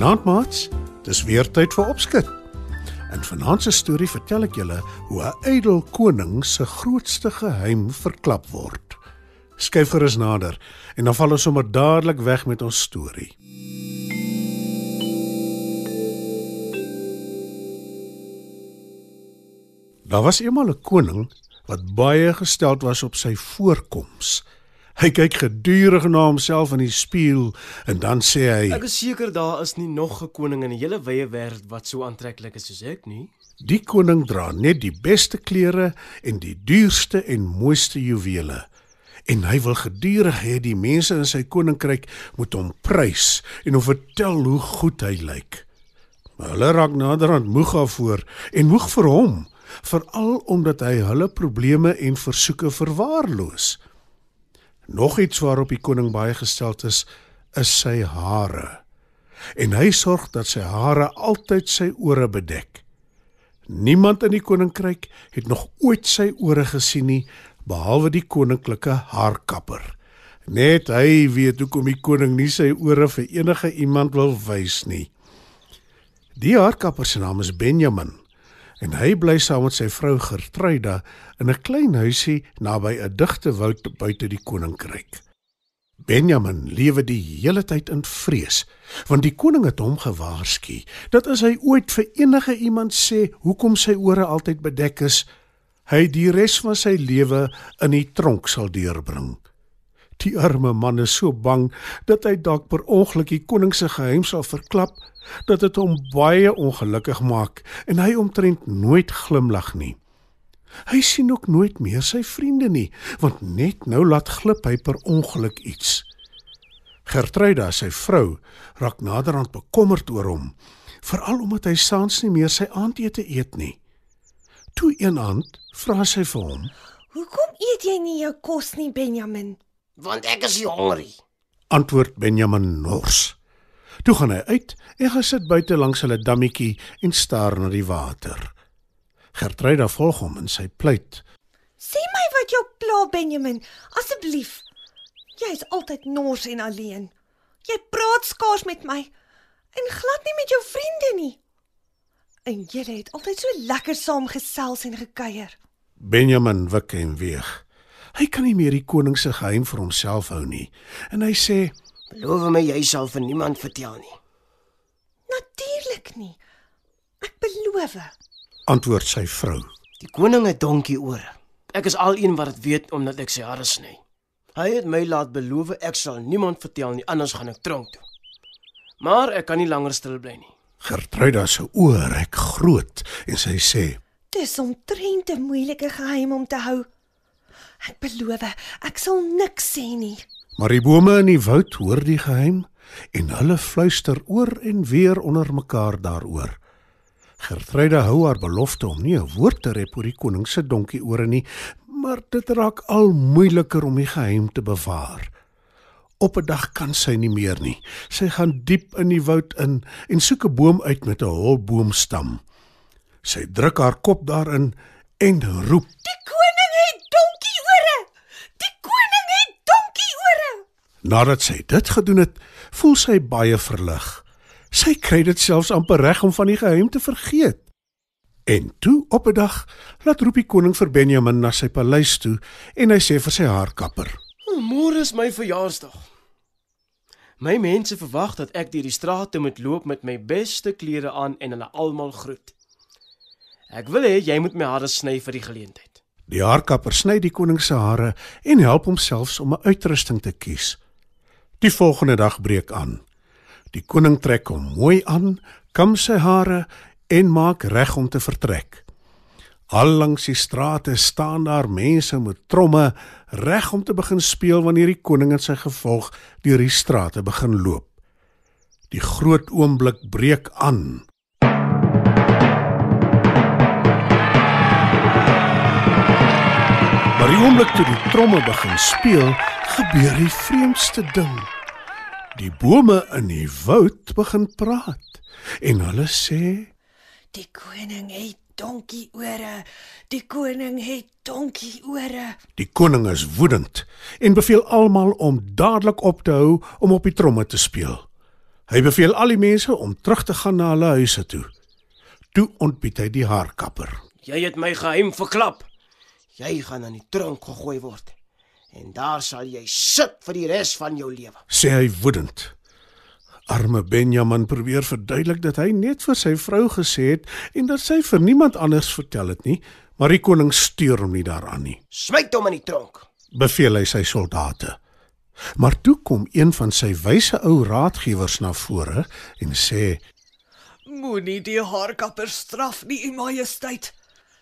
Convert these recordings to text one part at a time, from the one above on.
Goeienaand maats. Dis weer tyd vir opskud. In vanaand se storie vertel ek julle hoe 'n ydel koning se grootste geheim verklap word. Skyf gerus nader en dan val ons sommer dadelik weg met ons storie. Daar was eendag 'n koning wat baie gesteld was op sy voorkoms. Hy kyk gedurig na homself in die spieël en dan sê hy: Ek is seker daar is nie nog 'n koning in die hele wye wêreld wat so aantreklik is soos ek nie. "Die koning dra net die beste klere en die duurste en mooiste juwele." En hy wil gedurig hê die mense in sy koninkryk moet hom prys en hom vertel hoe goed hy lyk. Maar hulle raak naderhand moeg daarvoor en moeg vir hom, veral omdat hy hulle probleme en versoeke verwaarloos. Nog iets waarop die koning baie gesteld is, is sy hare. En hy sorg dat sy hare altyd sy ore bedek. Niemand in die koninkryk het nog ooit sy ore gesien nie behalwe die koninklike haarkapper. Net hy weet hoekom die koning nie sy ore vir enige iemand wil wys nie. Die haarkapper se naam is Benjamin en hy bly saam met sy vrou Gertruida in 'n klein huisie naby 'n digte woud buite die koninkryk. Benjamin lewe die hele tyd in vrees, want die koning het hom gewaarsku dat as hy ooit vir enige iemand sê hoekom sy ore altyd bedek is, hy die res van sy lewe in die tronk sal deurbring. Die arme man is so bang dat hy dalk per ongeluk die koning se geheim sal verklap dat dit hom baie ongelukkig maak en hy omtrent nooit glimlag nie. Hy sien ook nooit meer sy vriende nie, want net nou laat glip hy per ongeluk iets. Gertruida, sy vrou, raak naderhand bekommerd oor hom, veral omdat hy saans nie meer sy aandete eet nie. Toe een aand vra sy vir hom: Hoekom eet jy nie jou kos nie, Benjamin? Want ek is honger. Antwoord Benjamin nors. Toe gaan hy uit en gaan sit buite langs hulle dammetjie en staar na die water. Gertruida volg hom in sy pleit. Sê my wat jou pla, Benjamin, asseblief. Jy is altyd nors en alleen. Jy praat skaars met my en glad nie met jou vriende nie. En julle het altyd so lekker saam gesels en gekuier. Benjamin wik en weeg. Hy kan nie meer die koning se geheim vir homself hou nie en hy sê: Beloof my jy sal vir niemand vertel nie. Natuurlik nie. Ek beloof. Antwoord sy vrou. Die koning het donkie ore. Ek is al een wat dit weet omdat ek sy hare sny. Hy het my laat beloof ek sal niemand vertel nie anders gaan ek tronk toe. Maar ek kan nie langer stil bly nie. Gertruida se oë rek groot en sy sê: Dis omtrent 'n moeilike geheim om te hou. Ek beloof, ek sal niks sê nie. Maar die bome in die woud hoor die geheim en hulle fluister oor en weer onder mekaar daaroor. Gertruida hou haar belofte om nie 'n woord te rep oor die koning se donkie ore nie, maar dit raak al moeiliker om die geheim te bewaar. Op 'n dag kan sy nie meer nie. Sy gaan diep in die woud in en soek 'n boom uit met 'n hol boomstam. Sy druk haar kop daarin en roep: Die koning het donkieore. Die koning het donkieore. Nadat sy dit gedoen het, voel sy baie verlig. Sy kry dit selfs amper reg om van die geheim te vergeet. En toe op 'n dag laat roep die koning vir Benjamin na sy paleis toe en hy sê vir sy haarkapper: Môre is my verjaarsdag. My mense verwag dat ek deur die strate moet loop met my beste klere aan en hulle almal groet. Ek wil hê jy moet my hare sny vir die geleentheid. Die haarkapper sny die koning se hare en help hom selfs om 'n uitrusting te kies. Die volgende dag breek aan. Die koning trek hom mooi aan, kam sy hare en maak reg om te vertrek. Al langs die strate staan daar mense met tromme reg om te begin speel wanneer die koning en sy gevolg deur die strate begin loop. Die groot oomblik breek aan. Maar die oomblik toe die tromme begin speel, gebeur die vreemdste ding. Die bome in die woud begin praat en hulle sê Die koning het donkie ore. Die koning het donkie ore. Die koning is woedend en beveel almal om dadelik op te hou om op die tromme te speel. Hy beveel al die mense om terug te gaan na hulle huise toe. Toe ontbied hy die haarkapper. Jy het my geheim verklap. Jy gaan aan die tronk gegooi word. En daar sal jy sit vir die res van jou lewe. Sê hy woedend. Arme Benjamin probeer verduidelik dat hy net vir sy vrou gesê het en dat sy vir niemand anders vertel het nie, maar die koning steur hom nie daaraan nie. Smyt hom in die tronk. Beveel hy sy soldate. Maar toe kom een van sy wyse ou raadgewers na vore en sê: Moenie die haarkapper straf nie, u majesteit.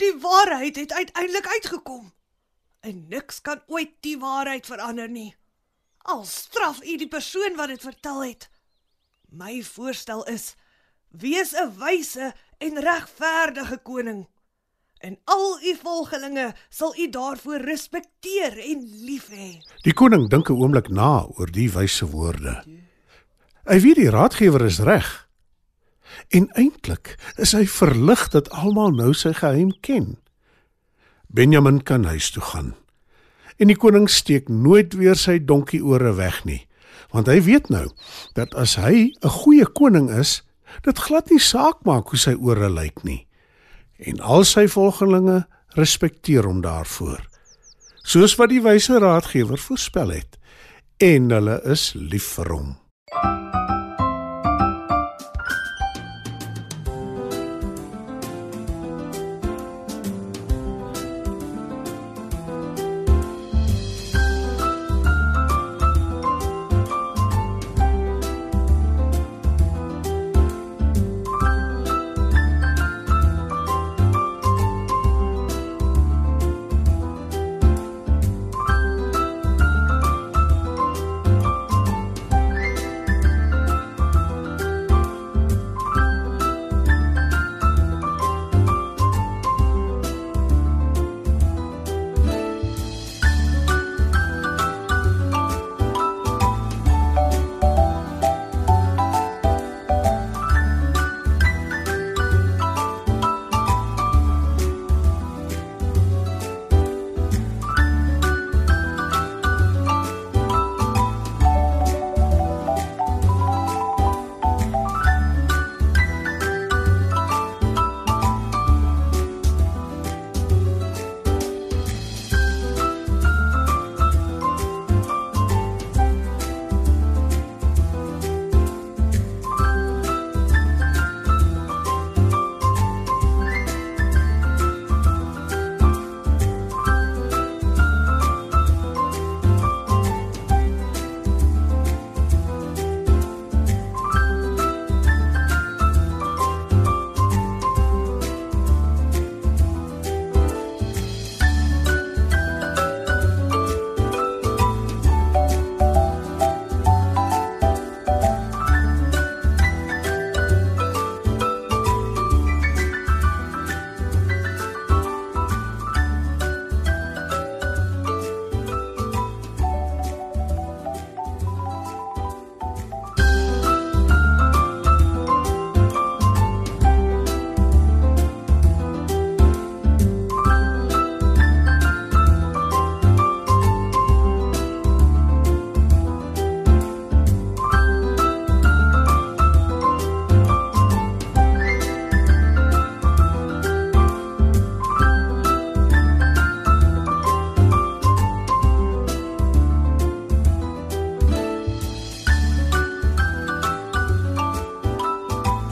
Die waarheid het uiteindelik uitgekom. En niks kan ooit die waarheid verander nie. Al straf u die persoon wat dit vertel het. My voorstel is: wees 'n wyse en regverdige koning. En al u volgelinge sal u daarvoor respekteer en lief hê. Die koning dink 'n oomblik na oor die wyse woorde. Hy weet die raadgewer is reg. En eintlik is hy verlig dat almal nou sy geheim ken. Benjamin kan huis toe gaan. En die koning steek nooit weer sy donkie ore weg nie, want hy weet nou dat as hy 'n goeie koning is, dit glad nie saak maak hoe sy ore lyk nie. En al sy volgelinge respekteer hom daarvoor. Soos wat die wyse raadgewer voorspel het, en hulle is lief vir hom.